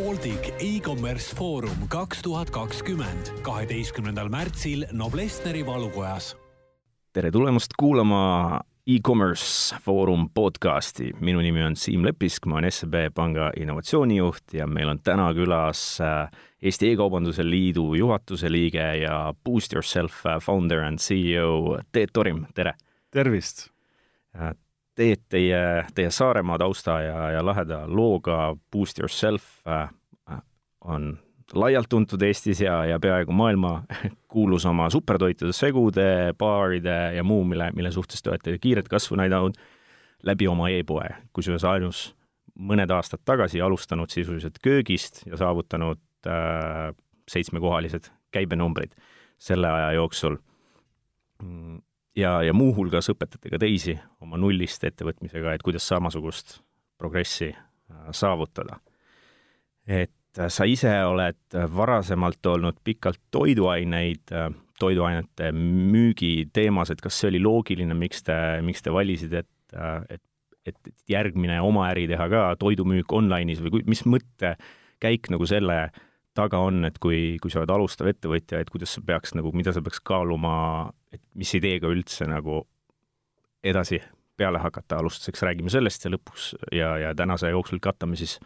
Baltic e-commerce foorum kaks tuhat kakskümmend, kaheteistkümnendal märtsil Noblessneri valukojas. tere tulemast kuulama e-commerce foorum podcasti. minu nimi on Siim Lepisk, ma olen SEB Panga innovatsioonijuht ja meil on täna külas äh, Eesti E-kaubanduse Liidu juhatuse liige ja Boost Yourself äh, founder and CEO Teet Torim, tere! tervist! Teet, teie, teie Saaremaa tausta ja, ja laheda looga Boost Yourself äh, on laialt tuntud Eestis ja, ja peaaegu maailma kuulus oma supertoitude, segude, baaride ja muu, mille, mille suhtes te olete kiiret kasvu näidanud läbi oma e-poe, kusjuures ainus mõned aastad tagasi alustanud sisuliselt köögist ja saavutanud äh, seitsmekohalised käibenumbrid selle aja jooksul ja, ja muuhulgas õpetate ka teisi oma nullist ettevõtmisega, et kuidas samasugust progressi äh, saavutada. et äh, sa ise oled varasemalt olnud pikalt toiduaineid, äh, toiduainete müügi teemas, et kas see oli loogiline, miks te, miks te valisite, et, et, et järgmine oma äri teha ka, toidumüük online'is või mis mõttekäik nagu selle taga on, et kui, kui sa oled alustav ettevõtja, et kuidas sa peaks nagu, mida sa peaks kaaluma, et mis ideega üldse nagu edasi peale hakata, alustuseks räägime sellest ja lõpuks ja, ja tänase jooksul katame siis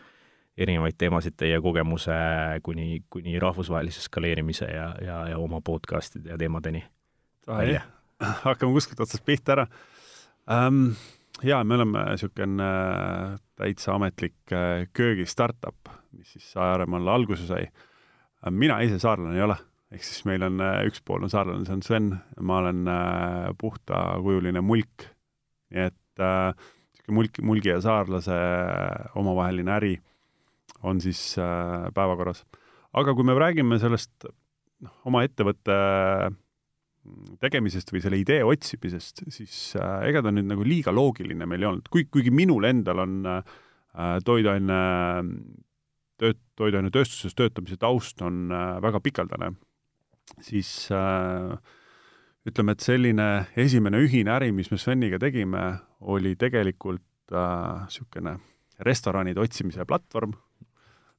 erinevaid teemasid teie kogemuse kuni, kuni rahvusvahelise skaleerimise ja, ja, ja oma podcast'ide ja teemadeni välja. hakkame kuskilt otsast pihta ära um,. jaa, me oleme niisugune täitsa ametlik äh, köögi startup, mis siis Saaremaal alguse sai. mina ise saarlane ei ole, ehk siis meil on äh, üks pool on saarlane, see on Sven, ma olen puhtakujuline mulk. nii et niisugune mulk, mulgi ja saarlase omavaheline äri on siis äh, päevakorras. aga kui me räägime sellest noh, oma ettevõtte mm, tegemisest või selle idee otsimisest, siis äh, ega ta nüüd nagu liiga loogiline meil ei olnud, kuigi, kuigi minul endal on äh, toiduaine tööt-, toiduainetööstuses töötamise taust on äh, väga pikaldane, siis äh, ütleme, et selline esimene ühine äri, mis me Sveniga tegime, oli tegelikult niisugune äh, restoranide otsimise platvorm,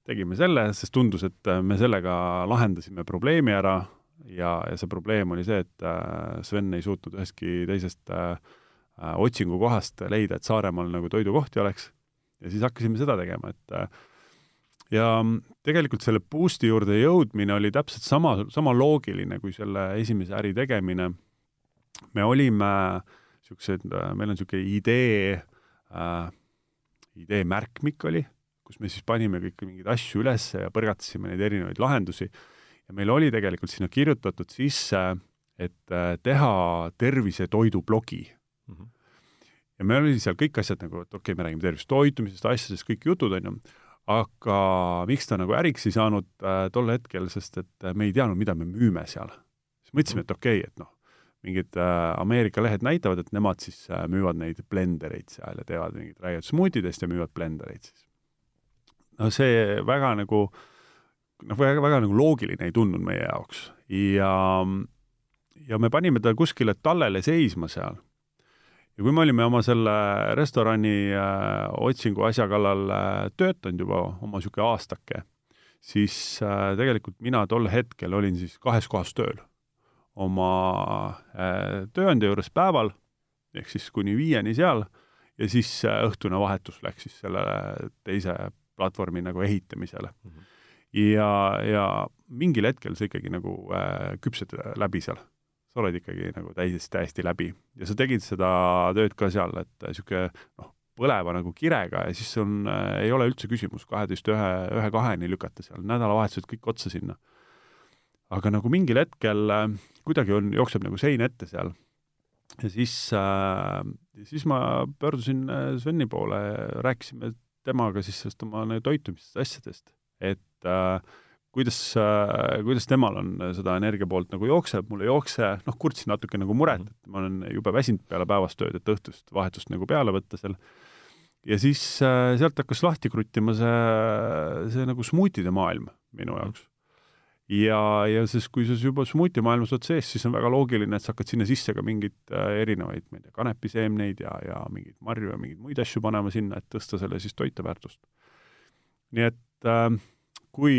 tegime selle, sest tundus, et äh, me sellega lahendasime probleemi ära ja, ja see probleem oli see, et äh, Sven ei suutnud ühestki teisest äh, otsingukohast leida, et Saaremaal nagu toidukohti oleks. ja siis hakkasime seda tegema, et ja tegelikult selle boost'i juurde jõudmine oli täpselt sama, sama loogiline kui selle esimese äri tegemine. me olime niisugused, meil on niisugune idee äh,, idee märkmik oli kus me siis panime kõiki mingeid asju üles ja põrgatasime neid erinevaid lahendusi. Ja meil oli tegelikult sinna kirjutatud sisse, et äh, teha tervisetoidu blogi mm. -hmm. ja meil oli seal kõik asjad nagu, et okei okay,, me räägime tervisest toitumisest, asjadest, kõik jutud, on ju, aga miks ta nagu äriks ei saanud äh, tol hetkel, sest et äh, me ei teadnud, mida me müüme seal. siis mõtlesime, et okei okay,, et noh, mingid äh, Ameerika lehed näitavad, et nemad siis äh, müüvad neid blendereid seal ja teevad mingeid, räägivad smuutidest ja müüvad blendereid siis no see väga nagu noh, väga, väga nagu loogiline ei tundunud meie jaoks ja, ja me panime ta kuskile tallele seisma seal. ja kui me olime oma selle restorani äh, otsingu asja kallal äh, töötanud juba oma niisugune aastake, siis äh, tegelikult mina tol hetkel olin siis kahes kohas tööl. oma äh, tööandja juures päeval, ehk siis kuni viieni seal, ja siis äh, õhtune vahetus läks siis selle teise platvormi nagu ehitamisele mm. -hmm. Ja, ja mingil hetkel sa ikkagi nagu äh, küpsed läbi seal. sa oled ikkagi nagu täiesti, täiesti läbi ja sa tegid seda tööd ka seal, et niisugune noh, põleva nagu kirega ja siis on äh,, ei ole üldse küsimus kaheteist ühe, ühe-kaheni lükata seal, nädalavahetused kõik otsa sinna. aga nagu mingil hetkel äh, kuidagi on, jookseb nagu sein ette seal ja siis äh,, siis ma pöördusin äh, Sveni poole, rääkisime temaga siis sellest oma toitumisest asjadest, et äh, kuidas äh,, kuidas temal on seda energia poolt nagu jookseb, mul ei jookse, noh, kurtsin natuke nagu muret, mhm. et ma olen jube väsinud peale päevast tööd, et õhtust vahetust nagu peale võtta seal. ja siis äh, sealt hakkas lahti kruttima see, see nagu smuutide maailm minu jaoks ja, ja siis, kui sa juba smuuti maailmas oled sees, siis on väga loogiline, et sa hakkad sinna sisse ka mingeid äh, erinevaid, ma ei tea, kanepiseemneid ja, ja mingeid marju ja mingeid muid asju panema sinna, et tõsta selle siis toiteväärtust. nii et äh, kui,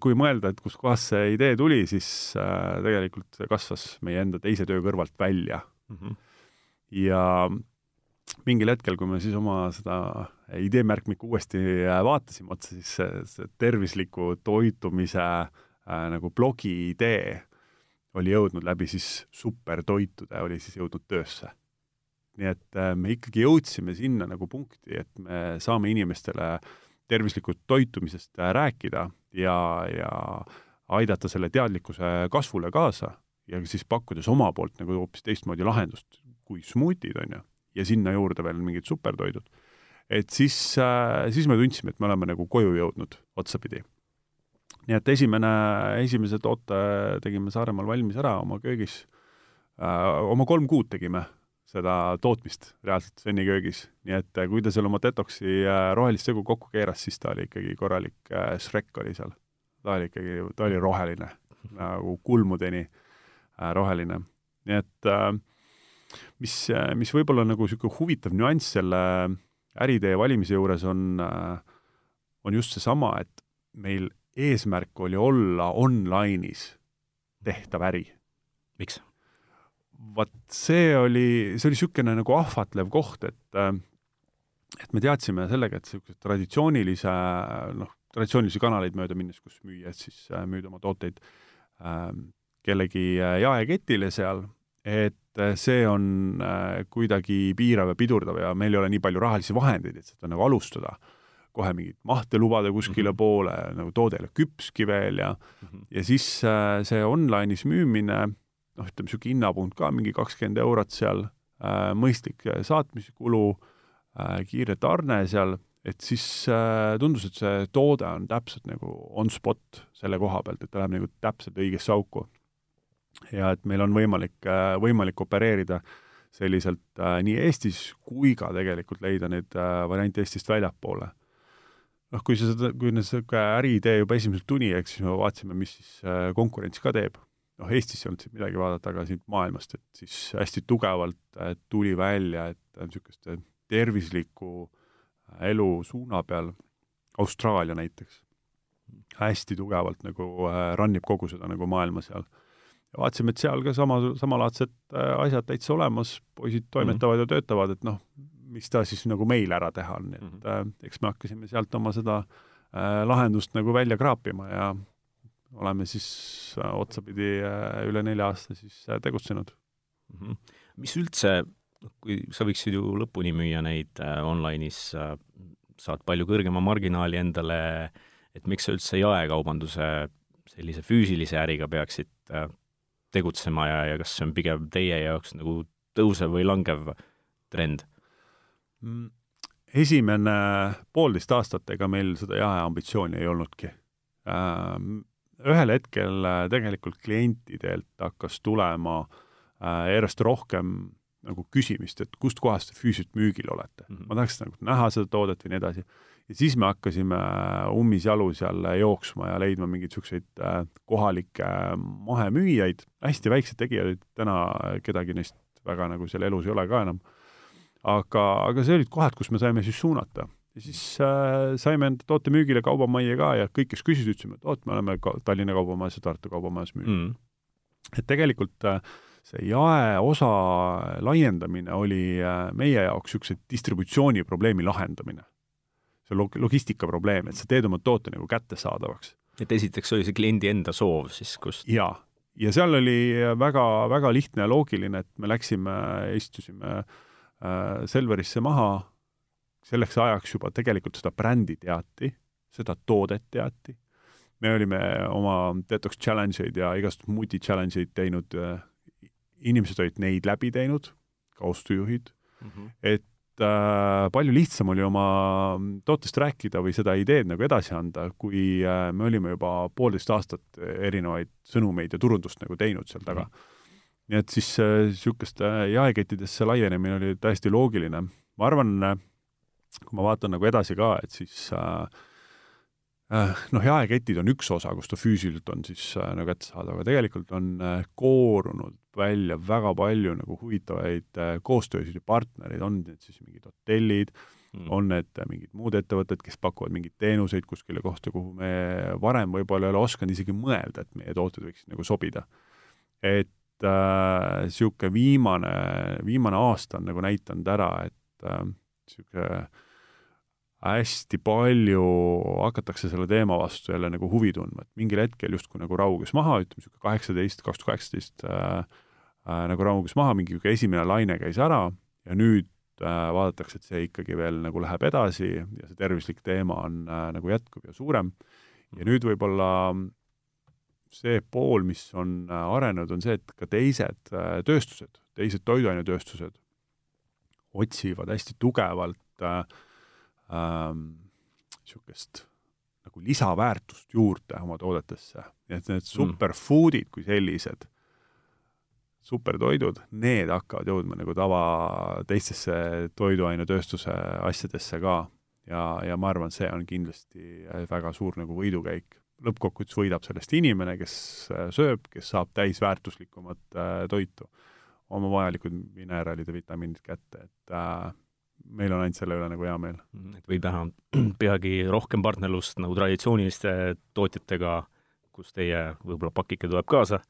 kui mõelda, et kuskohast see idee tuli, siis tegelikult see kasvas meie enda teise töö kõrvalt välja mm. -hmm. ja mingil hetkel, kui me siis oma seda ideemärkmikku uuesti vaatasime otsa, siis see, see tervisliku toitumise äh, nagu blogi idee oli jõudnud läbi siis supertoitude, oli siis jõudnud töösse nii et äh, me ikkagi jõudsime sinna nagu punkti, et me saame inimestele tervislikust toitumisest äh, rääkida ja, ja aidata selle teadlikkuse kasvule kaasa ja siis pakkudes oma poolt nagu hoopis teistmoodi lahendust kui smuutid, on ju, ja sinna juurde veel mingid supertoidud. et siis, äh, siis me tundsime, et me oleme nagu koju jõudnud otsapidi. nii et esimene, esimese toote tegime Saaremaal valmis ära oma köögis, oma kolm kuud tegime seda tootmist reaalselt Sveni köögis. nii et äh, kui ta seal oma detoksi äh, rohelist segu kokku keeras, siis ta oli ikkagi korralik äh, Shrek oli seal. ta oli ikkagi, ta oli roheline, nagu kulmudeni roheline. nii et mis, mis võib-olla nagu niisugune huvitav nüanss selle äritee valimise juures on, on just seesama, et meil eesmärk oli olla online'is tehtav äri. miks? Vot see oli, see oli niisugune nagu ahvatlev koht, et äh, et me teadsime sellega, et niisuguse traditsioonilise noh, traditsioonilisi kanaleid mööda minnes, kus müüjad siis äh, müüd oma tooteid äh, kellegi äh, jaeketile seal, et see on kuidagi piirav ja pidurdav ja meil ei ole nii palju rahalisi vahendeid, et seda nagu alustada kohe mingit mahte lubada kuskile mm -hmm. poole, nagu toode ei ole küpski veel ja mm -hmm. ja siis see online'is müümine noh, ütleme niisugune hinnapunkt ka mingi kakskümmend eurot seal äh,, mõistlik saatmiskulu äh,, kiire tarne seal, et siis äh, tundus, et see toode on täpselt nagu on spot selle koha pealt, et ta läheb nagu täpselt õigesse auku. ja et meil on võimalik äh,, võimalik opereerida selliselt äh, nii Eestis kui ka tegelikult leida neid äh, variante Eestist väljapoole noh, kui sa seda, kui niisugune äriidee juba esimeselt tuli, eks siis me vaatasime, mis siis äh, konkurents ka teeb noh, Eestis ei olnud siit midagi vaadata, aga siit maailmast, et siis hästi tugevalt äh, tuli välja, et niisuguste tervisliku äh, elu suuna peal, Austraalia näiteks, hästi tugevalt nagu äh, rannib kogu seda nagu maailma seal. ja vaatasime, et seal ka sama, samalaadsed asjad täitsa olemas, poisid toimetavad mm -hmm. ja töötavad, et noh, mis ta siis nagu meil ära teha on, et mm -hmm. eks me hakkasime sealt oma seda äh, lahendust nagu välja kraapima ja oleme siis äh, otsapidi äh, üle nelja aasta siis äh, tegutsenud mm. -hmm. mis üldse, kui sa võiksid ju lõpuni müüa neid online'is, saad palju kõrgema marginaali endale, et miks sa üldse jaekaubanduse sellise füüsilise äriga peaksid tegutsema ja, ja kas see on pigem teie jaoks nagu tõusev või langev trend? Mm, esimene poolteist aastat, ega meil seda jaeambitsiooni ei olnudki ühel hetkel äh, tegelikult klientidelt hakkas tulema äh, järjest rohkem nagu küsimist, et kustkohast te füüsiliselt müügil olete mm. -hmm. ma tahaks nagu näha seda toodet või nii edasi. ja siis me hakkasime äh, ummisjalu seal jooksma ja leidma mingeid niisuguseid kohalikke mahemüüjaid, hästi väiksed tegijad, täna kedagi neist väga nagu seal elus ei ole ka enam. aga, aga see olid kohad, kus me saime siis suunata ja siis äh, saime enda toote müügile kaubamajja ka ja kõik, kes küsisid, ütlesime, et oot, me oleme ka Tallinna kaubamajas ja Tartu kaubamajas müünud mm.. et tegelikult äh, see jaeosa laiendamine oli äh, meie jaoks niisuguse distributsiooniprobleemi lahendamine. see log-, logistika probleem, et sa teed oma toote nagu kättesaadavaks. et esiteks oli see kliendi enda soov siis, kust jaa, ja seal oli väga, väga lihtne ja loogiline, et me läksime, istusime äh, Selverisse maha selleks ajaks juba tegelikult seda brändi teati, seda toodet teati, me olime oma detox challenge eid ja igast muid challenge eid teinud, inimesed olid neid läbi teinud, ka ostujuhid mm, -hmm. et äh, palju lihtsam oli oma tootest rääkida või seda ideed nagu edasi anda, kui äh, me olime juba poolteist aastat erinevaid sõnumeid ja turundust nagu teinud seal taga mm. -hmm. nii et siis niisuguste äh, jaekettidesse laienemine oli täiesti loogiline. ma arvan äh,, kui ma vaatan nagu edasi ka, et siis äh, äh, noh, jaeketid on üks osa, kus ta füüsiliselt on siis äh, nagu kättesaadav, aga tegelikult on äh, koorunud välja väga palju nagu huvitavaid äh, koostöösid ja partnereid, on need siis mingid hotellid, mm., on need mingid muud ettevõtted, kes pakuvad mingeid teenuseid kuskile kohta, kuhu me varem võib-olla ei ole osanud isegi mõelda, et meie tooted võiksid nagu sobida. et niisugune äh, viimane, viimane aasta on nagu näidanud ära, et niisugune hästi palju hakatakse selle teema vastu jälle nagu huvi tundma, et mingil hetkel justkui nagu rauges maha, ütleme niisugune kaheksateist, kaks tuhat kaheksateist äh, äh, nagu rauges maha, mingi esimene laine käis ära ja nüüd äh, vaadatakse, et see ikkagi veel nagu läheb edasi ja see tervislik teema on äh, nagu jätkub ja suurem. ja nüüd võib-olla see pool, mis on äh, arenenud, on see, et ka teised tööstused, teised toiduainetööstused otsivad hästi tugevalt äh, niisugust ähm, nagu lisaväärtust juurde oma toodetesse. et need mm. superfoodid kui sellised, supertoidud, need hakkavad jõudma nagu tava teistesse toiduainetööstuse asjadesse ka. ja, ja ma arvan, see on kindlasti väga suur nagu võidukäik. lõppkokkuvõttes võidab sellest inimene, kes äh, sööb, kes saab täisväärtuslikumat äh, toitu, oma vajalikud mineraalid ja vitamiinid kätte, et äh, meil on ainult selle üle nagu hea meel. Mhm, et võib näha peagi rohkem partnerlust nagu traditsiooniliste tootjatega, kus teie võib-olla pakike tuleb kaasa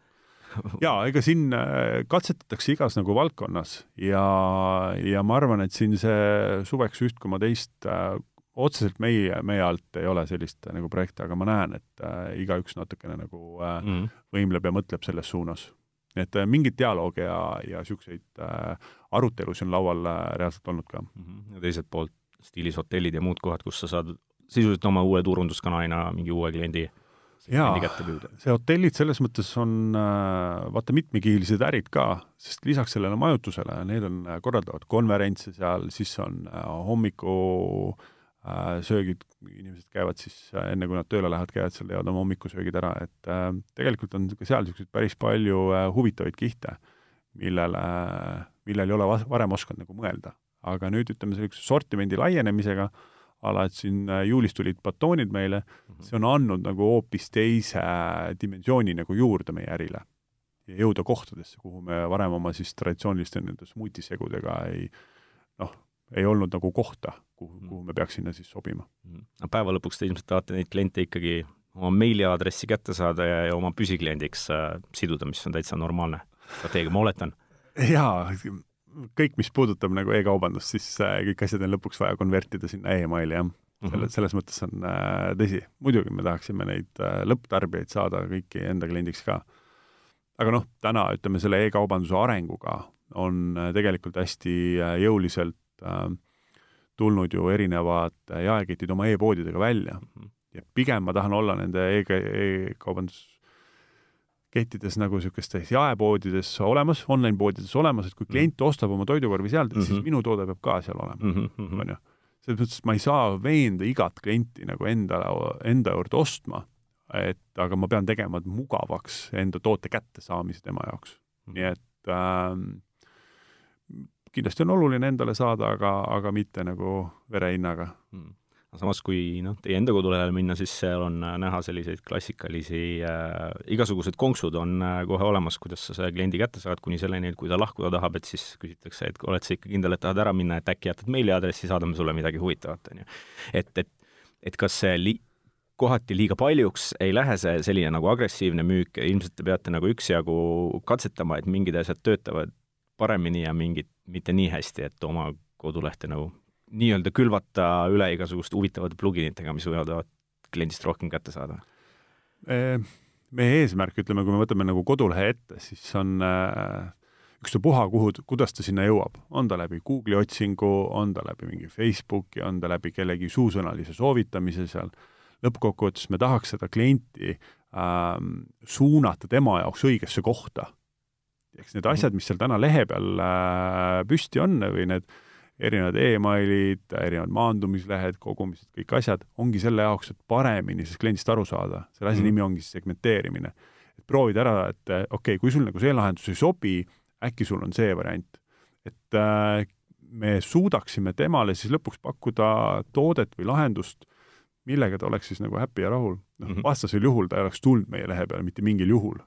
jaa, ega siin äh, katsetatakse igas nagu valdkonnas ja, ja ma arvan, et siin see suveks üht koma teist äh, otseselt meie, meie alt ei ole sellist äh, nagu projekti, aga ma näen, et äh, igaüks natukene nagu äh, mm. võimleb ja mõtleb selles suunas et äh, mingit dialoogi ja, ja niisuguseid äh, arutelusid on laual äh, reaalselt olnud ka mm. -hmm. ja teiselt poolt stiilis hotellid ja muud kohad, kus sa saad sisuliselt oma uue turunduskanalina mingi uue kliendi jaa, see hotellid selles mõttes on äh, vaata mitmekihilised ärid ka, sest lisaks sellele majutusele, need on, korraldavad konverentse seal, siis on hommiku Äh, söögid, inimesed käivad siis äh, enne, kui nad tööle lähevad, käivad seal, teevad oma hommikusöögid ära, et äh, tegelikult on ka seal niisuguseid päris palju äh, huvitavaid kihte, millele, millel ei ole varem osanud nagu mõelda. aga nüüd ütleme, sellise sortimendi laienemisega, a la et siin äh, juulis tulid batoonid meile mm, -hmm. see on andnud nagu hoopis teise dimensiooni nagu juurde meie ärile. ja jõuda kohtadesse, kuhu me varem oma siis traditsiooniliste nende smuutisegudega ei noh, ei olnud nagu kohta, kuhu, mhm. kuhu me peaks sinna siis sobima. No päeva lõpuks te ilmselt tahate neid kliente ikkagi oma meiliaadressi kätte saada ja, ja oma püsikliendiks äh, siduda, mis on täitsa normaalne strateegia, ma oletan. jaa, kõik, mis puudutab nagu e-kaubandust, siis äh, kõik asjad on lõpuks vaja konvertida sinna emaili, jah. selle, mhm. selles mõttes on äh, tõsi, muidugi me tahaksime neid äh, lõpptarbijaid saada kõiki enda kliendiks ka. aga noh, täna ütleme selle e-kaubanduse arenguga on äh, tegelikult hästi äh, jõuliselt äh, tulnud ju erinevad jaeketid oma e-poodidega välja mm. -hmm. ja pigem ma tahan olla nende e-kaubanduskettides nagu niisugustes jaepoodides olemas, online-poodides olemas, et kui mhm. klient ostab oma toidukorvi sealt, mm -hmm. siis mhm. minu toode peab ka seal olema mm, -hmm. on ju. selles mõttes, ma ei saa veenda igat klienti nagu enda, enda juurde ostma, et aga ma pean tegema mugavaks enda toote kättesaamise tema jaoks mm. -hmm. nii et ähm, kindlasti on oluline endale saada, aga, aga mitte nagu verehinnaga hmm. Samas, kui noh, teie enda kodulehele minna, siis seal on äh, näha selliseid klassikalisi äh,, igasugused konksud on äh, kohe olemas, kuidas sa selle kliendi kätte saad, kuni selleni, et kui ta lahkuda tahab, et siis küsitakse, et oled sa ikka kindel, et tahad ära minna, et äkki jätad meiliaadressi, saadame sulle midagi huvitavat, on ju. et, et, et kas see li-, kohati liiga paljuks ei lähe see selline nagu agressiivne müük, ilmselt te peate nagu üksjagu katsetama, et mingid asjad töötavad paremini ja mingid mitte nii hästi, et oma kodulehte nagu nii-öelda külvata üle igasuguste huvitavate pluginitega, mis võivad kliendist rohkem kätte saada? meie eesmärk, ütleme, kui me võtame nagu kodulehe ette, siis on äh, ükstapuha, kuhu, kuidas ta sinna jõuab, on ta läbi Google'i otsingu, on ta läbi mingi Facebooki, on ta läbi kellegi suusõnalise soovitamise seal, lõppkokkuvõttes me tahaks seda klienti ähm, suunata tema jaoks õigesse kohta eks need asjad, mis seal täna lehe peal äh, püsti on või need erinevad emailid, erinevad maandumislehed, kogumised, kõik asjad, ongi selle jaoks, et paremini sellest kliendist aru saada. selle asja mm. nimi ongi siis segmenteerimine. et proovida ära, et okei okay,, kui sul nagu see lahendus ei sobi, äkki sul on see variant. et äh, me suudaksime temale siis lõpuks pakkuda toodet või lahendust, millega ta oleks siis nagu happy ja rahul. noh mm -hmm., vastasel juhul ta ei oleks tulnud meie lehe peale mitte mingil juhul.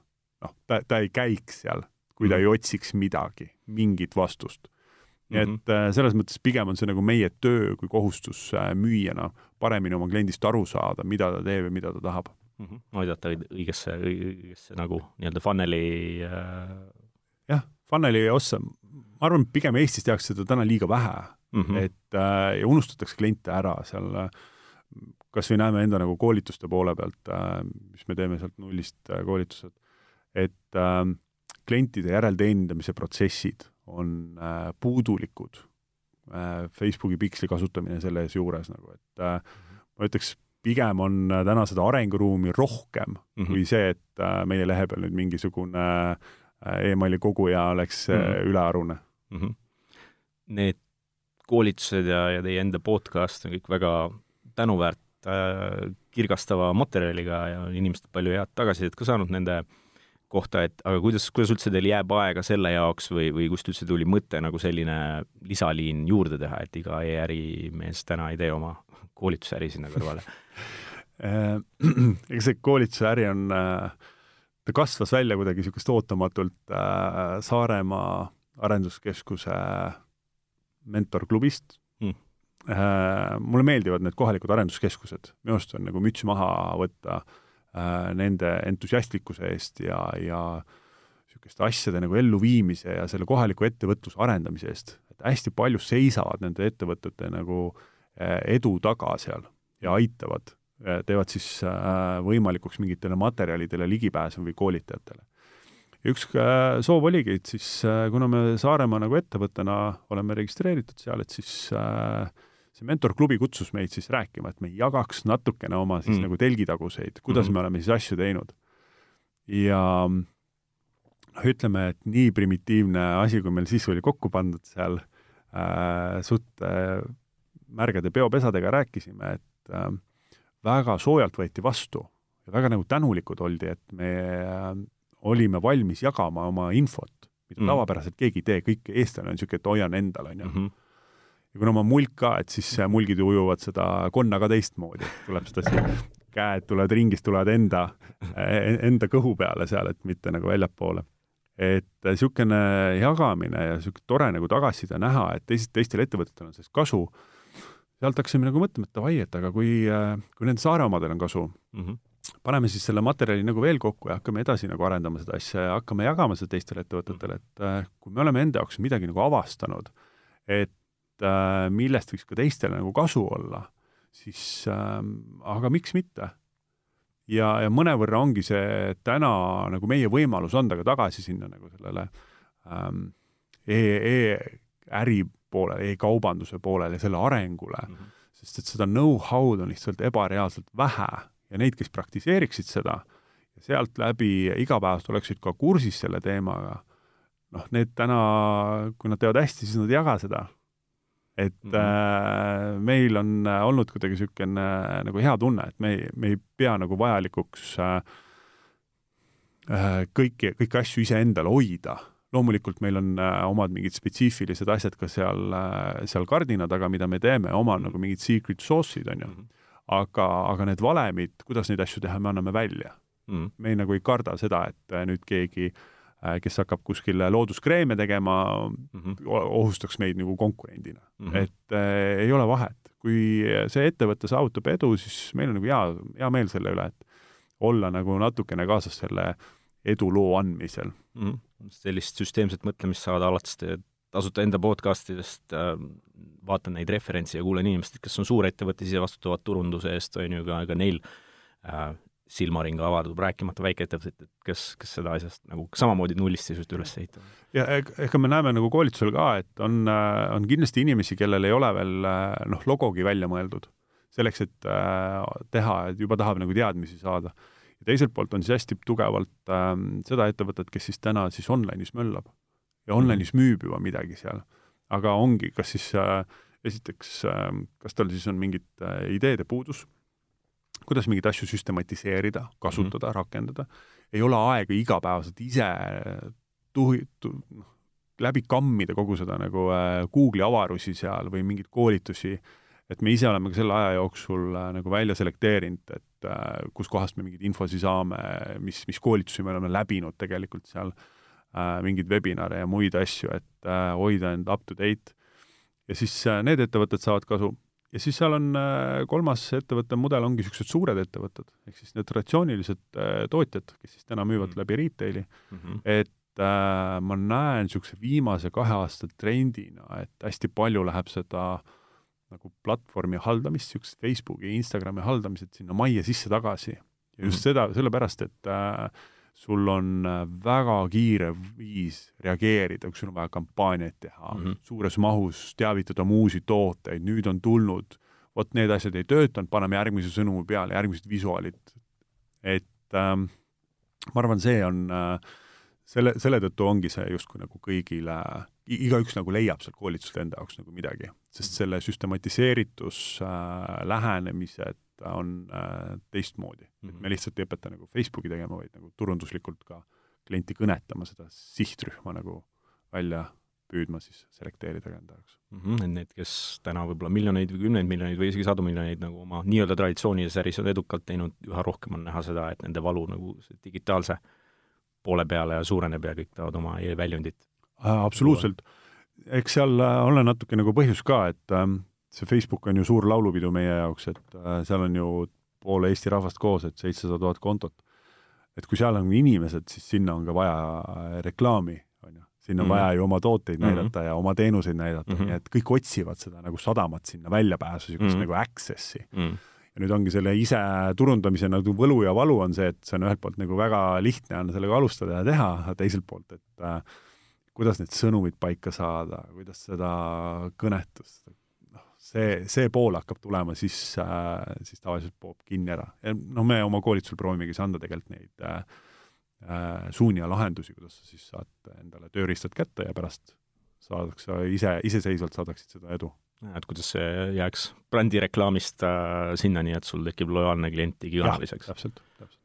noh, ta, ta ei käiks seal kui ta ei otsiks midagi, mingit vastust. nii et Mhm. äh, selles mõttes pigem on see nagu meie töö kui kohustus äh, müüjana paremini oma kliendist aru saada, mida ta teeb ja mida ta tahab. Mhm. aidata õig- õigesse, õigesse nagu nii-öelda funnel'i äh, jah, funnel'i ossa, ma arvan, et pigem Eestis tehakse seda täna liiga vähe mm, mm., et äh, ja unustatakse kliente ära seal äh, kas või näeme enda nagu koolituste poole pealt äh,, mis me teeme sealt nullist äh, koolitused, et äh, klientide järelteenindamise protsessid on äh, puudulikud äh,, Facebooki piksli kasutamine selles juures nagu, et äh, ma ütleks, pigem on äh, täna seda arenguruumi rohkem mm. -hmm. kui see, et äh, meie lehe peal nüüd mingisugune äh, emaili koguja oleks mm Mhm. -hmm. ülearune. mm. -hmm. Need koolitused ja, ja teie enda podcast on kõik väga tänuväärt äh, kirgastava materjaliga ja on inimestelt palju head tagasisidet ka saanud nende kohta, et aga kuidas, kuidas üldse teil jääb aega selle jaoks või, või kust üldse tuli mõte nagu selline lisaliin juurde teha, et iga e-ärimees täna ei tee oma koolitusäri sinna kõrvale? Äh, ega see koolituse äri on, ta kasvas välja kuidagi niisugust ootamatult äh, Saaremaa Arenduskeskuse mentorklubist. Mm. mm.. mulle meeldivad need kohalikud arenduskeskused, minu arust on nagu müts maha võtta äh, nende entusiastlikkuse eest ja, ja niisuguste asjade nagu elluviimise ja selle kohaliku ettevõtluse arendamise eest. et hästi palju seisavad nende ettevõtete nagu äh, edu taga seal ja aitavad teevad siis äh, võimalikuks mingitele materjalidele ligipääsu või koolitajatele. ja üks äh, soov oligi, et siis äh, kuna me Saaremaa nagu ettevõttena oleme registreeritud seal, et siis see mentorklubi kutsus meid siis rääkima, et me jagaks natukene oma siis mm. nagu telgitaguseid, kuidas mm -hmm. me oleme siis asju teinud. ja noh, ütleme, et nii primitiivne asi, kui meil siis oli kokku pandud seal äh,, suht äh, märgade peopesadega rääkisime, et äh, väga soojalt võeti vastu ja väga nagu tänulikud oldi, et me äh, olime valmis jagama oma infot, mida mm. tavapäraselt keegi ei tee, kõik eestlane on niisugune, et hoian endal, on ju. Mhm. Ja kuna ma mulk ka, et siis mulgid ju ujuvad seda konna ka teistmoodi, tuleb seda siin, käed tulevad ringist, tulevad enda, enda kõhu peale seal, et mitte nagu väljapoole. et niisugune jagamine ja niisugune tore nagu tagasiside näha, et teised, teistel ettevõtetel on sellest kasu, sealt hakkasime nagu mõtlema, et davai, et aga kui, kui nende Saare omadel on kasu mm, -hmm. paneme siis selle materjali nagu veel kokku ja hakkame edasi nagu arendama seda asja ja hakkame jagama seda teistele ettevõtetele, et äh, kui me oleme enda jaoks midagi nagu avastanud, et äh, millest võiks ka teistele nagu kasu olla, siis äh, aga miks mitte? ja, ja mõnevõrra ongi see täna nagu meie võimalus anda ka tagasi sinna nagu sellele ähm, e-äri e poolele e, e-kaubanduse poolele, selle arengule mm, -hmm. sest et seda know-how'd on lihtsalt ebareaalselt vähe ja neid, kes praktiseeriksid seda ja sealt läbi igapäevaselt oleksid ka kursis selle teemaga, noh, need täna, kui nad teevad hästi, siis nad ei jaga seda. Et mm -hmm. äh, meil on olnud kuidagi niisugune äh, nagu hea tunne, et me ei, me ei pea nagu vajalikuks äh, äh, kõiki, kõiki asju iseendale hoida loomulikult meil on äh, omad mingid spetsiifilised asjad ka seal äh,, seal kardina taga, mida me teeme, oma -hmm. nagu mingid secret sauce'id, on ju mm. -hmm. aga, aga need valemid, kuidas neid asju teha, me anname välja mm. -hmm. me ei, nagu ei karda seda, et äh, nüüd keegi äh, kes hakkab kuskil looduskreeme tegema mm, -hmm. ohustaks meid nagu konkurendina mm. -hmm. et äh, ei ole vahet. kui see ettevõte saavutab edu, siis meil on nagu hea, hea meel selle üle, et olla nagu natukene kaasas selle eduloo andmisel mm. -hmm sellist süsteemset mõtlemist saada alates tasuta enda podcast idest äh,, vaatan neid referentse ja kuulan inimestest, kes on suurettevõtted, ise vastutavad turunduse eest, on ju, ka, ka neil äh, silmaring avardub, rääkimata väikeettevõtted, kes, kes seda asjast nagu samamoodi nullist seisust üles ehitavad. ja ega me näeme nagu koolitusel ka, et on, on kindlasti inimesi, kellel ei ole veel noh, logogi välja mõeldud selleks, et äh, teha, et juba tahab nagu teadmisi saada ja teiselt poolt on siis hästi tugevalt ähm, seda ettevõtet, kes siis täna siis online'is möllab ja online'is müüb juba midagi seal. aga ongi, kas siis äh, esiteks äh,, kas tal siis on mingit äh, ideede puudus, kuidas mingeid asju süstematiseerida, kasutada mm, -hmm. rakendada, ei ole aega igapäevaselt ise tuhi- tu,, noh, läbi kammida kogu seda nagu äh, Google'i avarusi seal või mingeid koolitusi et me ise oleme ka selle aja jooksul äh, nagu välja selekteerinud, et äh, kuskohast me mingeid infosi saame, mis, mis koolitusi me oleme läbinud tegelikult seal äh,, mingeid webinare ja muid asju, et äh, hoida end up to date ja siis äh, need ettevõtted saavad kasu. Ja siis seal on äh, kolmas ettevõtte mudel, ongi niisugused suured ettevõtted, ehk siis need traditsioonilised äh, tootjad, kes siis täna müüvad mm. läbi retail'i mm, -hmm. et äh, ma näen niisuguse viimase kahe aasta trendina, et hästi palju läheb seda nagu platvormi haldamist, niisugust Facebooki, Instagrami haldamised sinna majja sisse-tagasi. ja just mm -hmm. seda, sellepärast, et äh, sul on äh, väga kiire viis reageerida, kui sul on vaja kampaaniaid teha mm, -hmm. suures mahus teavitada oma uusi tooteid, nüüd on tulnud, vot need asjad ei töötanud, paneme järgmise sõnumi peale, järgmised visuaalid. et ähm, ma arvan, see on äh, selle, selle tõttu ongi see justkui nagu kõigile, igaüks nagu leiab sealt koolitust enda jaoks nagu midagi, sest selle süstematiseeritus äh,, lähenemised, on äh, teistmoodi mm. -hmm. et me lihtsalt ei õpeta nagu Facebooki tegema, vaid nagu turunduslikult ka klienti kõnetama, seda sihtrühma nagu välja püüdma siis selekteerida enda jaoks mm. -hmm. et need, kes täna võib-olla miljoneid või kümneid miljoneid või isegi sadu miljoneid nagu oma nii-öelda traditsioonilises äris on edukalt teinud, üha rohkem on näha seda, et nende valu nagu digitaalse poole peale ja suureneb ja kõik tahavad oma e-väljundit äh,. absoluutselt. eks seal äh, ole natuke nagu põhjus ka, et ähm, see Facebook on ju suur laulupidu meie jaoks, et äh, seal on ju pool Eesti rahvast koos, et seitsesada tuhat kontot. et kui seal on inimesed, siis sinna on ka vaja äh, reklaami, on ju. sinna on mm -hmm. vaja ju oma tooteid mm -hmm. näidata ja oma teenuseid näidata mm, -hmm. nii et kõik otsivad seda nagu sadamat sinna väljapääsu, niisugust mm -hmm. nagu access'i mm. -hmm ja nüüd ongi selle ise turundamise nagu võlu ja valu on see, et see on ühelt poolt nagu väga lihtne on sellega alustada ja teha, aga teiselt poolt, et äh, kuidas need sõnumid paika saada, kuidas seda kõnetust, see, see pool hakkab tulema, siis äh,, siis tavaliselt poob kinni ära. noh, me oma koolitusel proovimegi siis anda tegelikult neid äh, äh, suuni ja lahendusi, kuidas sa siis saad endale tööriistad kätte ja pärast saadakse ise, iseseisvalt saadaksid seda edu. et kuidas see jääks brändireklaamist äh, sinnani, et sul tekib lojaalne klient digikanaliseks. täpselt, täpselt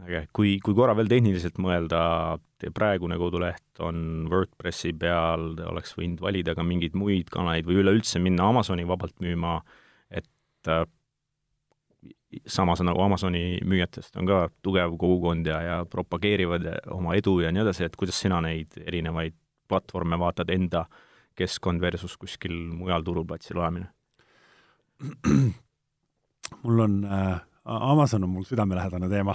äge, kui, kui korra veel tehniliselt mõelda, teie praegune koduleht on WordPressi peal, oleks võinud valida ka mingeid muid kanaleid või üleüldse minna Amazoni vabalt müüma, et äh, samas nagu Amazoni müüjatest on ka tugev kogukond ja, ja propageerivad oma edu ja nii edasi, et kuidas sina neid erinevaid platvorme vaatad, enda keskkond versus kuskil mujal turuplatsil olemine? mul on äh, Amazon on mul südamelähedane teema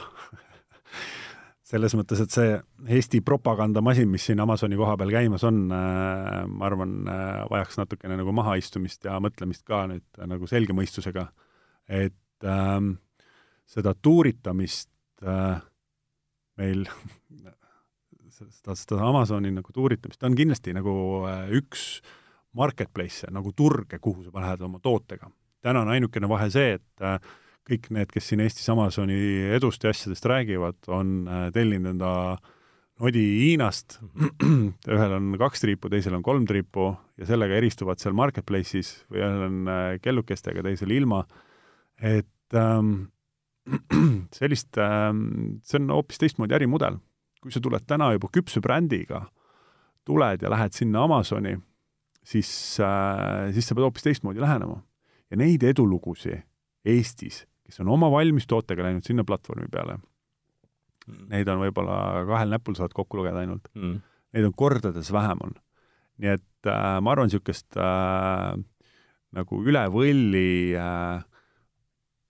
selles mõttes, et see Eesti propagandamasin, mis siin Amazoni koha peal käimas on, äh, ma arvan, äh, vajaks natukene nagu mahaistumist ja mõtlemist ka nüüd äh, nagu selge mõistusega, et ähm, seda tuuritamist äh, meil seda, seda Amazoni nagu tuuritamist, ta on kindlasti nagu äh, üks marketplace, nagu turge, kuhu sa lähed oma tootega. täna on ainukene vahe see, et äh, kõik need, kes siin Eestis Amazoni edust ja asjadest räägivad, on äh, tellinud enda nodi Hiinast, ühel on kaks triipu, teisel on kolm triipu ja sellega eristuvad seal marketplace'is või ühel on äh, kellukestega, teisel ilma, et ähm, sellist ähm,, see on hoopis teistmoodi ärimudel. kui sa tuled täna juba küpse brändiga, tuled ja lähed sinna Amazoni, siis äh,, siis sa pead hoopis teistmoodi lähenema. ja neid edulugusid Eestis kes on oma valmistootega läinud sinna platvormi peale mm., neid on võib-olla kahel näpul saad kokku lugeda ainult mm.. Neid on kordades vähem on. nii et äh, ma arvan, niisugust äh, nagu üle võlli äh,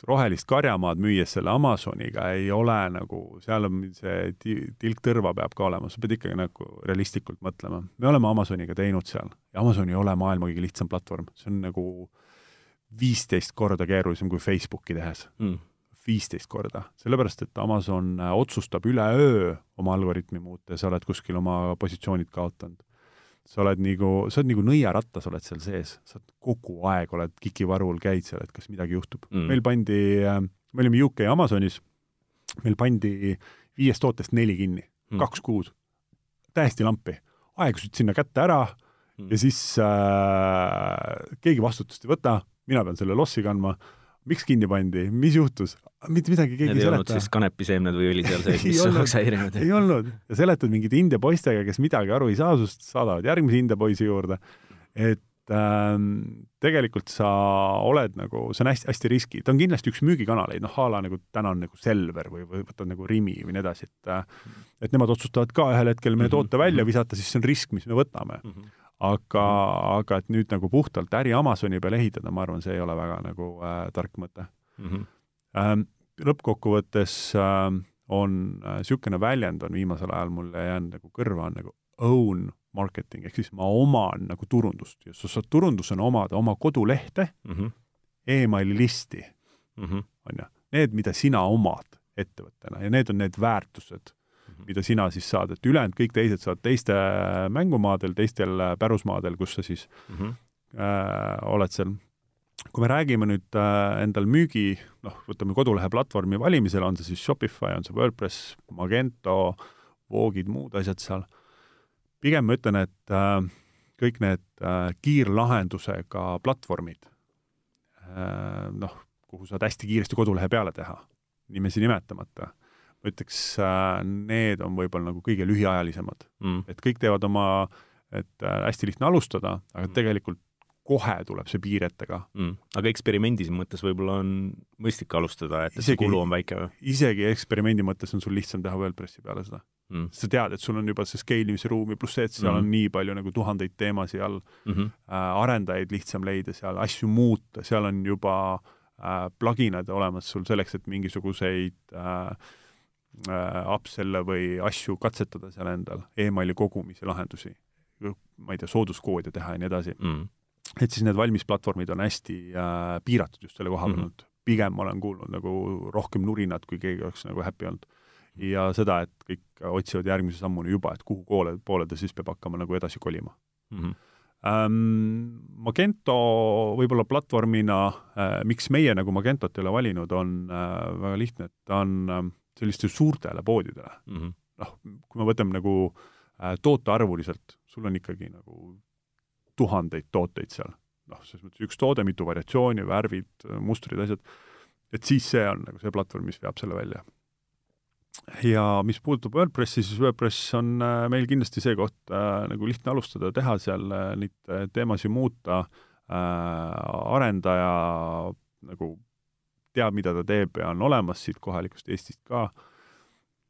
rohelist karjamaad müües selle Amazoniga ei ole nagu, seal on see tilk tõrva peab ka olema, sa pead ikkagi nagu realistlikult mõtlema. me oleme Amazoniga teinud seal ja Amazon ei ole maailma kõige lihtsam platvorm, see on nagu äh, viisteist korda keerulisem kui Facebooki tehes. Mm.. viisteist korda, sellepärast et Amazon äh, otsustab üleöö oma algoritmi muuta ja sa oled kuskil oma positsioonid kaotanud. sa oled nagu, sa oled nagu nõiarattas, oled seal sees, sa oled kogu aeg oled kikivarul, käid seal, et kas midagi juhtub. Mm.. meil pandi, äh, me olime UK Amazonis, meil pandi viiest tootest neli kinni. Mm., kaks kuud, täiesti lampi. aegusid sinna kätte ära. Mm. ja siis äh, keegi vastutust ei võta mina pean selle lossi kandma, miks kinni pandi, mis juhtus, mitte midagi keegi ei seleta. ei olnud siis kanepiseemned või õli seal sees, mis oleks häirinud? ei olnud. Ja seletad mingite India poistega, kes midagi aru ei saa sinust, saadavad järgmise India poisi juurde, et ähm, tegelikult sa oled nagu, see on hästi, hästi riski, ta on kindlasti üks müügikanaleid, noh a la nagu täna on nagu Selver või, või võtad nagu Rimi või nii edasi, et äh, et nemad otsustavad ka ühel hetkel meie mhm. toote välja visata, siis see on risk, mis me võtame. Mm. -hmm aga, aga et nüüd nagu puhtalt äri Amazoni peale ehitada, ma arvan, see ei ole väga nagu äh, tark mõte mm. -hmm. Ähm, lõppkokkuvõttes äh, on niisugune äh, väljend on viimasel ajal mulle jäänud nagu kõrva, on nagu own marketing, ehk siis ma oman nagu turundust ja sa saad turundusena omada oma kodulehte mm, -hmm. emaili listi mm, -hmm. on ju, need, mida sina omad ettevõttena ja need on need väärtused mida sina siis saad, et ülejäänud kõik teised saavad teiste mängumaadel, teistel pärusmaadel, kus sa siis mm -hmm. äh, oled seal. kui me räägime nüüd äh, endal müügi, noh, võtame kodulehe platvormi valimisel, on see siis Shopify, on see WordPress, Magento, Voogid, muud asjad seal, pigem ma ütlen, et äh, kõik need äh, kiirlahendusega platvormid äh,, noh, kuhu saad hästi kiiresti kodulehe peale teha, nimesi nimetamata ma ütleks, äh, need on võib-olla nagu kõige lühiajalisemad mm.. et kõik teevad oma, et äh, hästi lihtne alustada, aga mm. tegelikult kohe tuleb see piir ette ka mm.. aga eksperimendi mõttes võib-olla on mõistlik alustada, et isegi, kulu on väike või? isegi eksperimendi mõttes on sul lihtsam teha WordPressi peale seda mm.. sa tead, et sul on juba see scale imise ruumi, pluss see, et seal mm. on nii palju nagu tuhandeid teemasid all mm, -hmm. äh, arendajaid lihtsam leida seal, asju muuta, seal on juba äh, pluginad olemas sul selleks, et mingisuguseid äh, äh, upsell'e või asju katsetada seal endal e, emaili kogumise lahendusi, ma ei tea, sooduskoode teha ja nii edasi mm.. et siis need valmis platvormid on hästi äh, piiratud just selle koha peal olnud mm. -hmm. pigem ma olen kuulnud nagu rohkem nurinat, kui keegi oleks nagu happy olnud. ja seda, et kõik otsivad järgmise sammuni juba, et kuhu poole, poole ta siis peab hakkama nagu edasi kolima mm. -hmm. Ähm, Magento võib-olla platvormina äh,, miks meie nagu Magentot ei ole valinud, on äh, väga lihtne, et ta on äh, sellistele suurtele poodidele. Mm -hmm.. noh, kui me võtame nagu äh, tootearvuliselt, sul on ikkagi nagu tuhandeid tooteid seal, noh, selles mõttes üks toode, mitu variatsiooni, värvid, mustrid, asjad, et siis see on nagu see platvorm, mis veab selle välja. ja mis puudutab WordPressi, siis WordPress on äh, meil kindlasti see koht äh, nagu lihtne alustada, teha seal äh, neid äh, teemasid muuta äh,, arendaja nagu teab, mida ta teeb ja on olemas siit kohalikust Eestist ka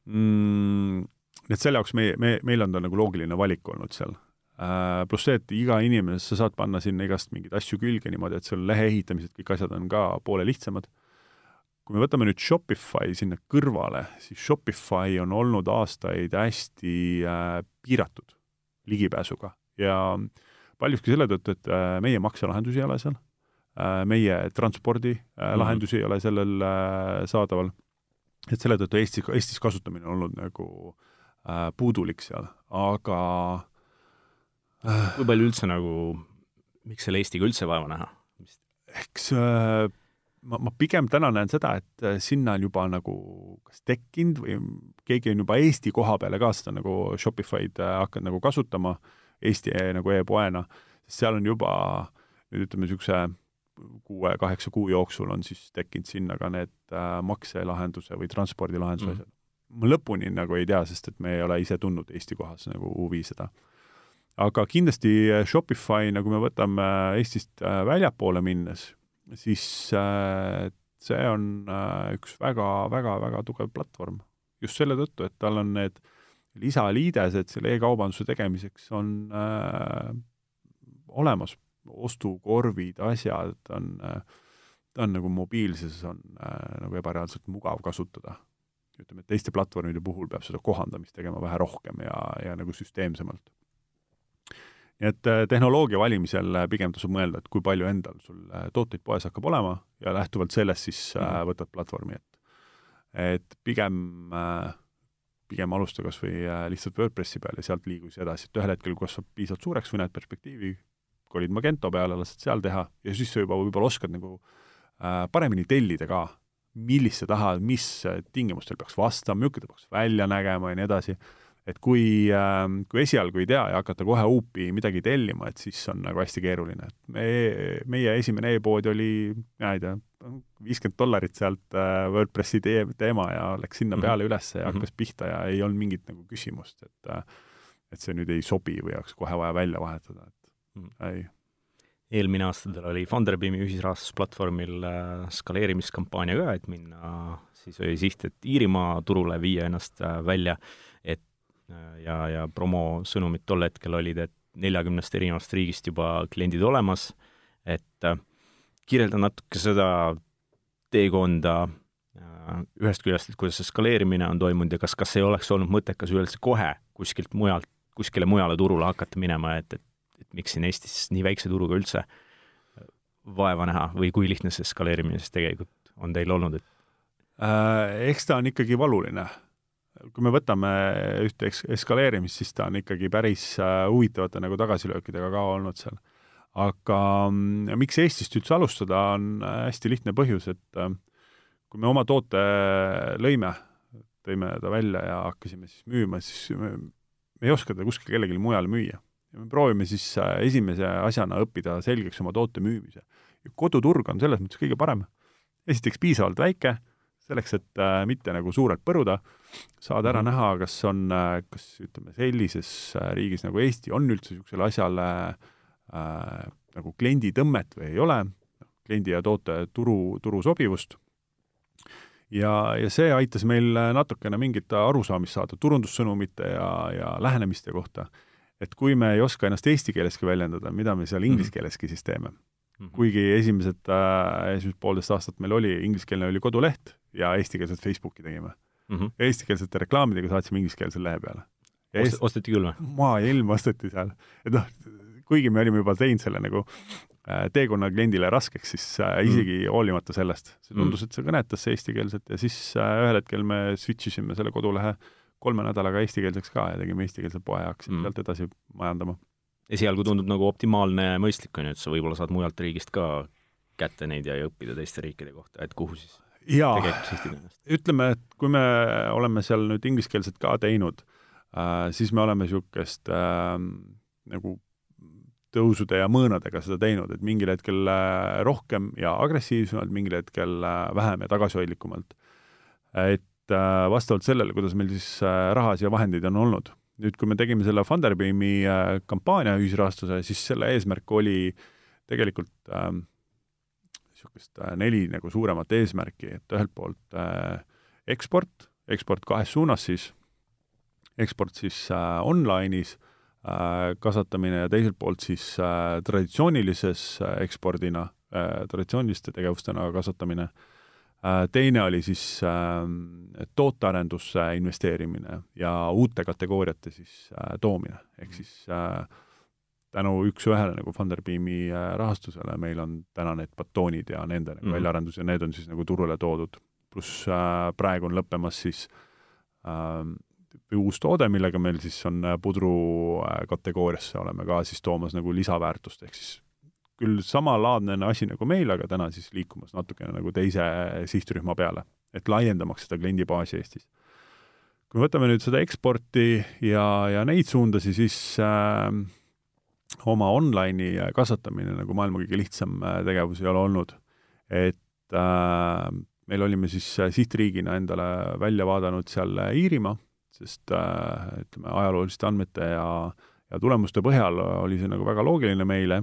mm,. et selle jaoks meie, me, meil on ta nagu loogiline valik olnud seal äh,. pluss see, et iga inimene, sa saad panna sinna igast mingeid asju külge niimoodi, et seal lehe ehitamised, kõik asjad on ka poole lihtsamad. kui me võtame nüüd Shopify sinna kõrvale, siis Shopify on olnud aastaid hästi äh, piiratud ligipääsuga ja paljuski selle tõttu, et äh, meie makselahendusi ei ole seal meie transpordilahendusi äh, mm -hmm. ei ole sellel äh, saadaval. et selle tõttu Eesti, Eestis kasutamine on olnud nagu äh, puudulik seal, aga äh, kui palju üldse nagu, miks selle Eestiga üldse vaeva näha? eks äh, ma, ma pigem täna näen seda, et sinna on juba nagu kas tekkinud või keegi on juba Eesti koha peale ka seda nagu Shopify'd hakanud nagu kasutama Eesti nagu e-poena, sest seal on juba nüüd ütleme, niisuguse kuue-kaheksa kuu jooksul on siis tekkinud sinna ka need äh, makselahenduse või transpordilahenduse mm. asjad. ma lõpuni nagu ei tea, sest et me ei ole ise tundnud Eesti kohas nagu huvi seda. aga kindlasti äh, Shopify, nagu me võtame Eestist äh, väljapoole minnes, siis äh, see on äh, üks väga-väga-väga tugev platvorm. just selle tõttu, et tal on need lisaliidesed selle e-kaubanduse tegemiseks on äh, olemas ostukorvid, asjad on, ta on nagu mobiilses on nagu ebareaalselt mugav kasutada. ütleme, et teiste platvormide puhul peab seda kohandamist tegema vähe rohkem ja, ja nagu süsteemsemalt. nii et äh, tehnoloogia valimisel äh, pigem tasub mõelda, et kui palju endal sul äh, tooteid poes hakkab olema ja lähtuvalt sellest siis äh, mhm. võtad platvormi ette. et pigem äh, pigem alusta kas või lihtsalt WordPressi peal ja sealt liigu siis edasi, et ühel hetkel kasvab piisavalt suureks või näed perspektiivi, kolid Magento peale, lased seal teha ja siis sa juba võib-olla oskad nagu äh, paremini tellida ka, millist sa tahad, mis tingimustel peaks vastama, milline ta peaks välja nägema ja nii edasi. et kui äh,, kui esialgu ei tea ja hakata kohe huupi midagi tellima, et siis on nagu hästi keeruline, et me, meie esimene e-pood oli, mina ei tea, viiskümmend dollarit sealt äh, WordPressi tee, teema ja läks sinna mm -hmm. peale üles ja mhm. hakkas pihta ja ei olnud mingit nagu küsimust, et äh, et see nüüd ei sobi või oleks kohe vaja välja vahetada, et mm.. Ei. eelmine aasta tal oli Funderbeami ühisrahastusplatvormil äh, skaleerimiskampaania ka, et minna, siis oli siht, et Iirimaa turule viia ennast äh, välja, et äh, ja, ja promosõnumid tol hetkel olid, et neljakümnest erinevast riigist juba kliendid olemas, et kirjelda natuke seda teekonda ühest küljest, et kuidas see skaleerimine on toimunud ja kas, kas ei oleks olnud mõttekas üldse kohe kuskilt mujalt, kuskile mujale turule hakata minema, et, et, et miks siin Eestis nii väikse turuga üldse vaeva näha või kui lihtne see skaleerimine siis tegelikult on teil olnud, et äh, eks ta on ikkagi valuline. kui me võtame ühte eks-, eskaleerimist, siis ta on ikkagi päris äh, huvitavate nagu tagasilöökidega ka olnud seal. aga mm, miks Eestist üldse alustada, on äh, hästi lihtne põhjus, et kui me oma toote lõime, tõime ta välja ja hakkasime siis müüma, siis me, me ei oska teda kuskil kellelegi mujal müüa. Ja me proovime siis äh, esimese asjana õppida selgeks oma toote müümise. koduturg on selles mõttes kõige parem. esiteks piisavalt väike, selleks, et äh, mitte nagu suurelt põruda, saada ära mm -hmm. näha, kas on äh,, kas ütleme, sellises äh, riigis nagu Eesti on üldse niisugusele asjale äh, nagu klienditõmmet või ei ole, kliendi ja toote turu, turu sobivust ja, ja see aitas meil natukene mingit arusaamist saada turundussõnumite ja, ja lähenemiste kohta. Et kui me ei oska ennast eesti keeleski väljendada, mida me seal inglise mhm. keeleski siis teeme mm. -hmm. kuigi esimesed äh,, esimesed poolteist aastat meil oli, ingliskeelne oli koduleht ja eestikeelset Facebooki tegime mm. -hmm. eestikeelsete reklaamidega saatsime ingliskeelse lehe peale. Ost, osteti küll või? maailm osteti seal. et noh, kuigi me olime juba teinud selle nagu Äh, teekonna kliendile raskeks, siis äh, mm. isegi mm. hoolimata sellest, see mm. tundus, et see kõnetas eestikeelset ja siis äh, ühel hetkel me switch isime selle kodulehe kolme nädalaga eestikeelseks ka ja tegime eestikeelse poe ja hakkasime mm. sealt edasi majandama. esialgu tundub nagu optimaalne ja mõistlik, on ju, et sa võib-olla saad mujalt riigist ka kätte neid ja, õppida teiste riikide kohta, et kuhu siis jaa, ütleme, et kui me oleme seal nüüd ingliskeelset ka teinud äh,, siis me oleme niisugust äh, nagu tõusude ja mõõnadega seda teinud, et mingil hetkel äh, rohkem ja agressiivsemalt, mingil hetkel äh, vähem ja tagasihoidlikumalt. et vastavalt sellele, kuidas meil siis rahasid ja vahendeid on olnud. nüüd, kui me tegime selle Funderbeami kampaania ühisrahastuse, siis selle eesmärk oli tegelikult niisugust ähm, neli nagu suuremat eesmärki, et ühelt poolt äh, eksport, eksport kahes suunas siis, eksport siis äh, online'is Äh, kasvatamine ja teiselt poolt siis äh, traditsioonilises äh, ekspordina, traditsiooniliste tegevustena kasvatamine, teine oli siis tootearendusse investeerimine ja uute kategooriate siis toomine, ehk siis tänu üks-ühele nagu Funderbeami rahastusele meil on täna need batoonid ja nende nagu mm -hmm. väljaarendus ja need on siis nagu turule toodud. pluss praegu on lõppemas siis uus toode, millega meil siis on äh, pudru äh, kategooriasse, oleme ka siis toomas nagu lisaväärtust, ehk siis küll samalaadne asi nagu meil, aga täna siis liikumas natukene nagu teise sihtrühma peale, et laiendamaks seda kliendibaasi Eestis. kui me võtame nüüd seda eksporti ja, ja neid suundasi, siis äh, oma online'i kasvatamine nagu maailma kõige lihtsam äh, tegevus ei ole olnud. et äh, meil olime siis sihtriigina endale välja vaadanud seal Iirimaa sest äh, ütleme, ajalooliste andmete ja, ja tulemuste põhjal oli see nagu väga loogiline meile,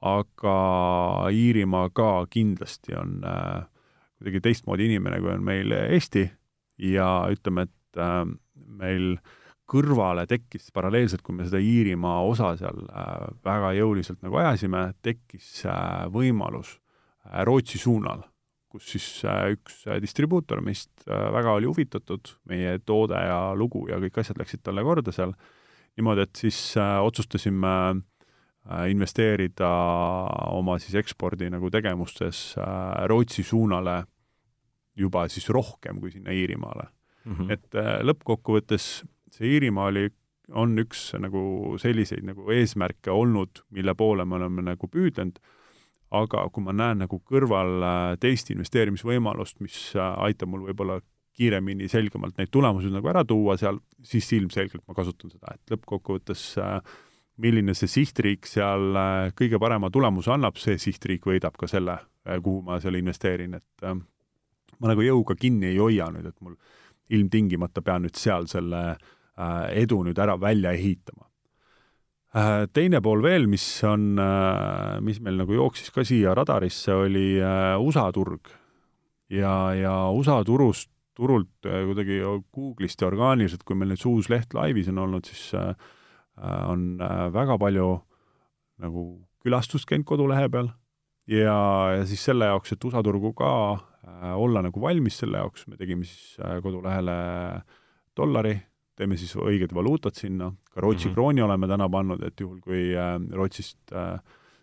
aga Iirimaa ka kindlasti on äh, kuidagi teistmoodi inimene, kui on meil Eesti. Ja ütleme, et äh, meil kõrvale tekkis paralleelselt, kui me seda Iirimaa osa seal äh, väga jõuliselt nagu ajasime, tekkis äh, võimalus äh, Rootsi suunal kus siis äh, üks äh, distribuutor meist äh, väga oli huvitatud, meie toode ja lugu ja kõik asjad läksid talle korda seal, niimoodi, et siis otsustasime investeerida oma siis ekspordi nagu tegevustes Rootsi suunale juba siis rohkem kui sinna Iirimaale mm. -hmm. et lõppkokkuvõttes see Iirimaa oli, on üks nagu selliseid nagu eesmärke olnud, mille poole me oleme nagu püüdlenud aga kui ma näen nagu kõrval äh, teist investeerimisvõimalust, mis äh, aitab mul võib-olla kiiremini, selgemalt neid tulemusi nagu ära tuua seal, siis ilmselgelt ma kasutan seda, et lõppkokkuvõttes äh, milline see sihtriik seal kõige parema tulemuse annab, see sihtriik võidab ka selle, kuhu ma seal investeerin, et ma nagu jõuga kinni ei hoia nüüd, et mul ilmtingimata pean nüüd seal selle edu nüüd ära välja ehitama Äh, teine pool veel, mis on, äh, mis meil nagu jooksis ka siia radarisse, oli äh, USA turg. ja, ja USA turust, turult kuidagi Google'ist ja orgaaniliselt, kui meil nüüd see uus leht laivis on olnud, siis on väga palju nagu külastust käinud kodulehe peal ja, ja siis selle jaoks, et USA turgu ka olla nagu valmis selle jaoks, me tegime siis kodulehele dollari, teeme siis õiged valuutad sinna, ka Rootsi mm -hmm. krooni oleme täna pannud, et juhul, kui Rootsist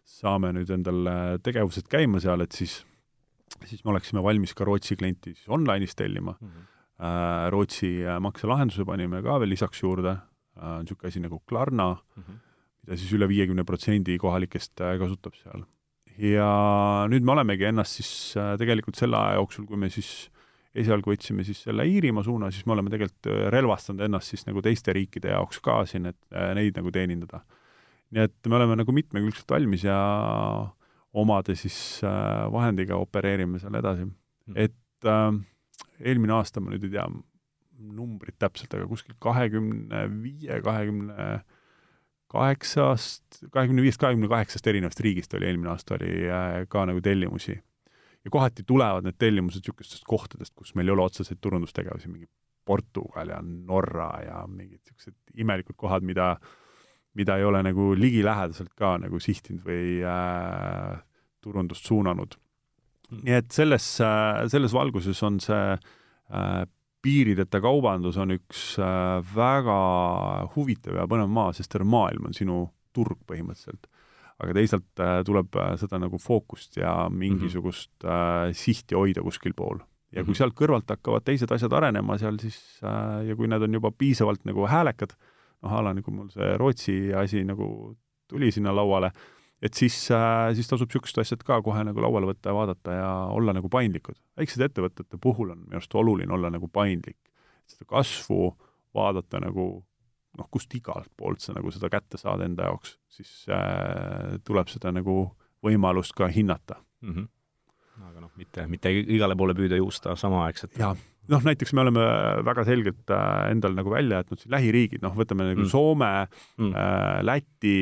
saame nüüd endal tegevused käima seal, et siis siis me oleksime valmis ka Rootsi klienti siis online'is tellima mm. -hmm. Rootsi äh, makselahenduse panime ka veel lisaks juurde, niisugune asi nagu Klarna mm, -hmm. mida siis üle viiekümne protsendi kohalikest äh, kasutab seal. ja nüüd me olemegi ennast siis tegelikult selle aja jooksul, kui me siis esialgu võtsime siis selle Iirimaa suuna, siis me oleme tegelikult relvastanud ennast siis nagu teiste riikide jaoks ka siin, et neid nagu teenindada. nii et me oleme nagu mitmekülgselt valmis ja omade siis äh, vahendiga opereerime seal edasi mm.. et äh, eelmine aasta, ma nüüd ei tea numbrit täpselt, aga kuskil kahekümne viie, kahekümne kaheksast, kahekümne viiest, kahekümne kaheksast erinevast riigist oli eelmine aasta, oli äh, ka nagu tellimusi. ja kohati tulevad need tellimused niisugustest kohtadest, kus meil ei ole otseseid turundustegevusi, mingi Portugal ja Norra ja mingid niisugused imelikud kohad, mida mida ei ole nagu ligilähedaselt ka nagu sihtinud või äh, turundust suunanud. Hmm. nii et selles äh,, selles valguses on see äh, piirideta kaubandus on üks äh, väga huvitav ja põnev maa, sest terve maailm on sinu turg põhimõtteliselt. aga teisalt äh, tuleb äh, seda nagu fookust ja mingisugust mm -hmm. sihti hoida kuskil pool. ja kui mhm. sealt kõrvalt hakkavad teised asjad arenema seal, siis ja kui need on juba piisavalt nagu häälekad noh, a la nagu mul see Rootsi asi nagu tuli sinna lauale, et siis äh,, siis tasub niisugused asjad ka kohe nagu lauale võtta ja vaadata ja olla nagu paindlikud. väiksed ettevõtete puhul on minu arust oluline olla nagu paindlik, seda kasvu vaadata nagu noh, kust igalt poolt sa nagu seda kätte saad enda jaoks, siis äh, tuleb seda nagu võimalust ka hinnata mm. -hmm aga noh, mitte, mitte igale poole püüda juusta samaaegselt. jaa, noh, näiteks me oleme väga selgelt äh, endal nagu välja jätnud siin lähiriigid, noh, võtame nagu mm. Soome mm., äh, Läti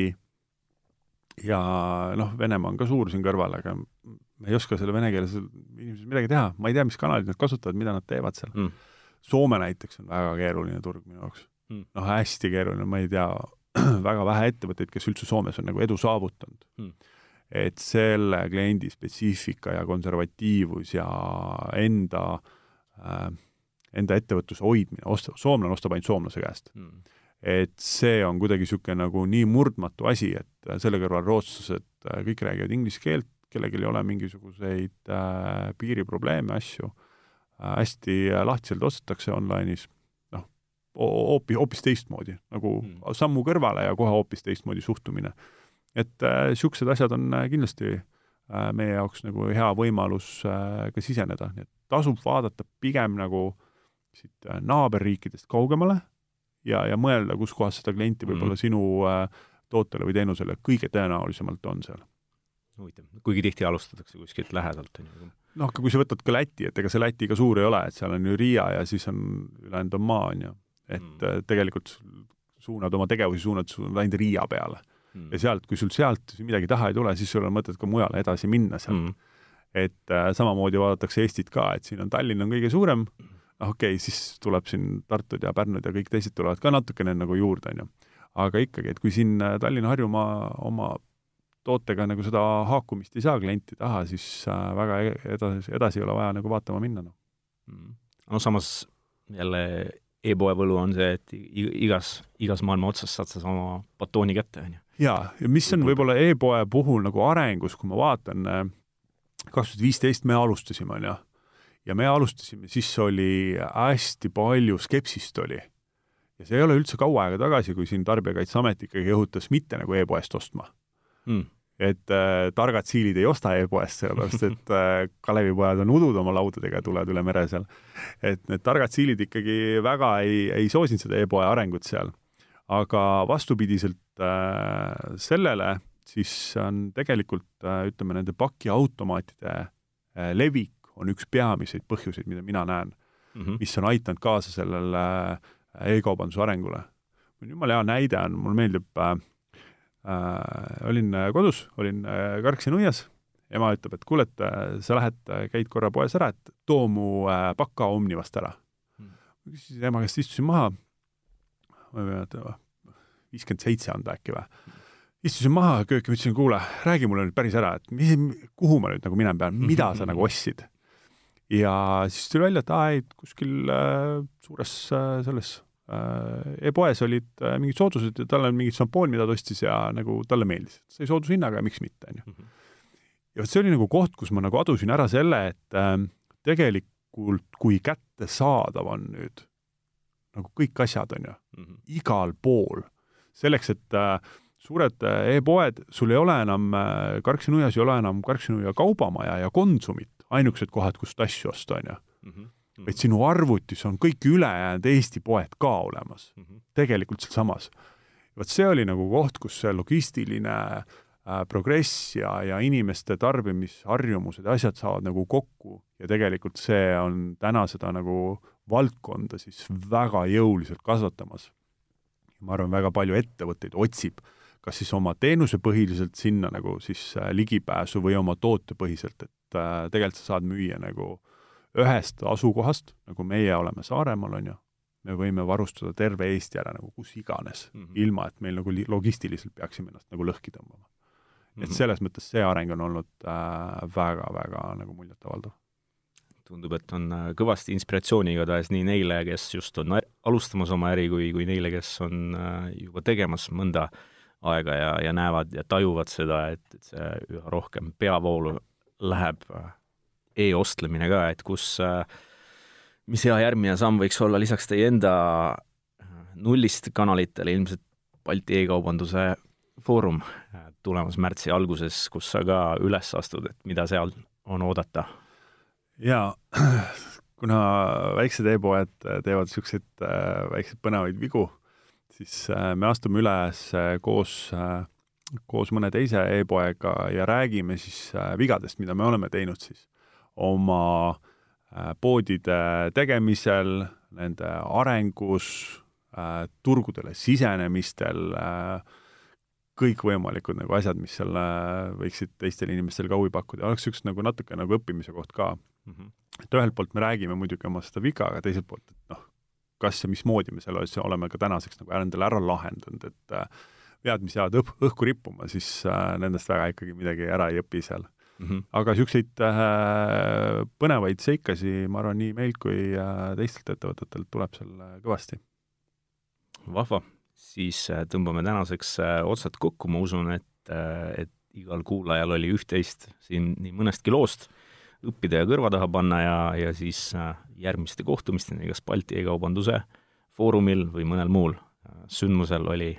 ja noh, Venemaa on ka suur siin kõrval, aga me ei oska selle venekeelse inimesel midagi teha, ma ei tea, mis kanalid nad kasutavad, mida nad teevad seal. Mm.. Soome näiteks on väga keeruline turg minu jaoks. Mm.. noh, hästi keeruline, ma ei tea, väga vähe ettevõtteid, kes üldse Soomes on nagu edu saavutanud. Mm. et selle kliendi spetsiifika ja konservatiivus ja enda äh, enda ettevõtluse hoidmine, osta, soomlane ostab ainult soomlase käest. Mm.. Et see on kuidagi niisugune nagu nii murdmatu asi, et selle kõrval rootslased äh, kõik räägivad inglise keelt, kellelgi ei ole mingisuguseid äh, piiriprobleeme, asju äh,, hästi äh, lahtiselt ostetakse online'is, noh, hoopis, hoopis teistmoodi, nagu mm. sammu kõrvale ja kohe hoopis teistmoodi suhtumine. et niisugused äh, asjad on äh, kindlasti äh, meie jaoks nagu hea võimalus äh, ka siseneda, nii et tasub vaadata pigem nagu siit äh, naaberriikidest kaugemale ja, ja mõelda, kus kohas seda klienti võib-olla mm. sinu äh, tootele või teenusele kõige tõenäolisemalt on seal. huvitav, kuigi tihti alustatakse kuskilt lähedalt, on ju. noh, aga kui sa võtad ka Läti, et ega see Läti ka suur ei ole, et seal on ju Riia ja siis on, ülejäänud on maa, on ju. et mm. Äh, tegelikult suunad oma tegevusi, suunad, ainult Riia peale mm.. ja sealt, kui sul sealt midagi taha ei tule, siis sul on mõtet ka mujale edasi minna sealt mm et äh, samamoodi vaadatakse Eestit ka, et siin on Tallinn on kõige suurem, noh okei okay,, siis tuleb siin Tartud ja Pärnud ja kõik teised tulevad ka natukene nagu juurde, on ju. aga ikkagi, et kui siin äh, Tallinna-Harjumaa oma tootega nagu seda haakumist ei saa klienti taha, siis äh, väga e-, edasi, edasi ei ole vaja nagu vaatama minna, noh. Mm. no samas jälle e-poe võlu on see, et igas, igas maailma otsas saad sa sama batooni kätte, on ju. jaa, ja mis on võib-olla e-poe puhul nagu arengus, kui ma vaatan äh, kaks tuhat viisteist me alustasime, on ju. Ja me alustasime, siis oli hästi palju skepsist oli. ja see ei ole üldse kaua aega tagasi, kui siin Tarbijakaitseamet ikkagi õhutas mitte nagu e-poest ostma mm. et äh, targad siilid ei osta e-poest, sellepärast et äh, Kalevipojad on udud oma laudadega ja tulevad üle mere seal. et need targad siilid ikkagi väga ei, ei soosinud seda e-poe arengut seal. aga vastupidiselt äh, sellele siis on tegelikult äh, ütleme, nende pakiautomaatide äh, levik on üks peamiseid põhjuseid, mida mina näen mm, -hmm. mis on aidanud kaasa sellele äh, e-kaubanduse arengule. jumala hea näide on, mulle meeldib äh,, äh, olin kodus, olin äh, karksinuias, ema ütleb, et kuule, et sa lähed, käid korra poes ära, et too mu äh, paka Omnivast ära mm.. ma küsisin ema käest, istusin maha, ma ei mäleta, viiskümmend seitse on ta äkki või. istusin maha kööki, ütlesin, kuule, räägi mulle nüüd päris ära, et mis, kuhu ma nüüd nagu minema pean, mida sa nagu ostsid? Ja siis tuli välja, et aa ei, kuskil äh, suures äh, selles äh, e-poes olid äh, mingid soodused ja tal on mingid šampoon, mida ta ostis ja nagu talle meeldis. sai soodushinnaga ja miks mitte, on ju. Mhm. ja vot see oli nagu koht, kus ma nagu adusin ära selle, et äh, tegelikult kui kättesaadav on nüüd nagu kõik asjad, on ju, Mhm. igal pool. selleks, et äh, suured äh, e-poed, sul ei ole enam äh,, Karksi-Nuias ei ole enam Karksi-Nuia kaubamaja ja Konsumit, ainukesed kohad, kust asju osta, on ju. Mhm. vaid sinu arvutis on kõik ülejäänud Eesti poed ka olemas, tegelikult sealsamas. vot see oli nagu koht, kus see logistiline äh, progress ja, ja inimeste tarbimisharjumused ja asjad saavad nagu kokku ja tegelikult see on täna seda nagu valdkonda siis väga jõuliselt kasvatamas. ma arvan, väga palju ettevõtteid otsib kas siis oma teenusepõhiliselt sinna nagu siis äh, ligipääsu või oma tootepõhiselt, et äh, tegelikult sa saad müüa nagu ühest asukohast, nagu meie oleme Saaremaal, on ju, me võime varustada terve Eesti ära nagu kus iganes mm. -hmm. ilma et meil nagu li- logistiliselt peaksime ennast nagu lõhki tõmbama. et Mhm. selles mõttes see areng on olnud äh, väga-väga nagu muljetavaldav. tundub, et on äh, kõvasti inspiratsiooni igatahes nii neile, kes just on alustamas oma äri, kui, kui neile, kes on äh, juba tegemas mõnda aega ja, ja näevad ja tajuvad seda, et, et see üha rohkem peavoolu läheb äh, e-ostlemine ka, et kus, mis hea järgmine samm võiks olla lisaks teie enda äh, nullist kanalitele ilmselt Balti e-kaubanduse foorum äh, tulemas märtsi alguses, kus sa ka üles astud, et mida seal on oodata? jaa, kuna väiksed e-poed teevad niisuguseid äh, väikseid põnevaid vigu, siis äh, me astume üles äh, koos äh, koos mõne teise e-poega ja räägime siis vigadest, mida me oleme teinud siis oma poodide tegemisel, nende arengus turgudele sisenemistel kõikvõimalikud nagu asjad, mis seal äh, võiksid teistele inimestele ka huvi pakkuda, oleks niisugust nagu natuke nagu õppimise koht ka. et ühelt poolt me räägime muidugi oma seda viga, aga teiselt poolt, et noh, kas ja mismoodi me selle asja oleme ka tänaseks nagu endale ära lahendanud, et äh, vead, mis jäävad õh õhku rippuma, siis äh, nendest väga ikkagi midagi ära ei õpi seal. mm. -hmm. aga niisuguseid äh, põnevaid seikasi, ma arvan, nii meilt kui äh, teistelt ettevõtetelt tuleb seal äh, kõvasti. vahva, siis äh, tõmbame tänaseks otsad kokku, ma usun, et, et igal kuulajal oli üht-teist siin nii mõnestki loost õppida ja kõrva taha panna ja, ja siis järgmiste kohtumisteni, kas Balti e-kaubanduse foorumil või mõnel muul sündmusel oli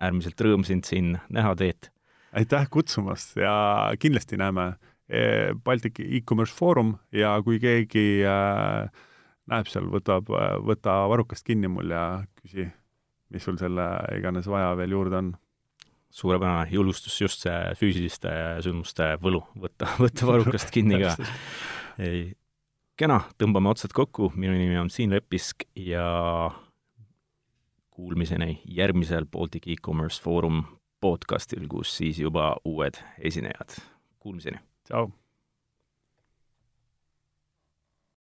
äärmiselt rõõm sind siin näha, Teet. aitäh kutsumast ja kindlasti näeme e, Baltic e-commerce foorum ja kui keegi äh, näeb seal, võtab, võta varrukast kinni mul ja küsi, mis sul selle iganes vaja veel juurde on. suurepärane julgustus, just see füüsiliste sündmuste võlu, võtta, võtta varrukast kinni ka. Kena, tõmbame otsad kokku, minu nimi on Siim Lepisk ja kuulmiseni järgmisel Baltic e-commerce foorum podcastil, kus siis juba uued esinejad. Kuulmiseni! tšau!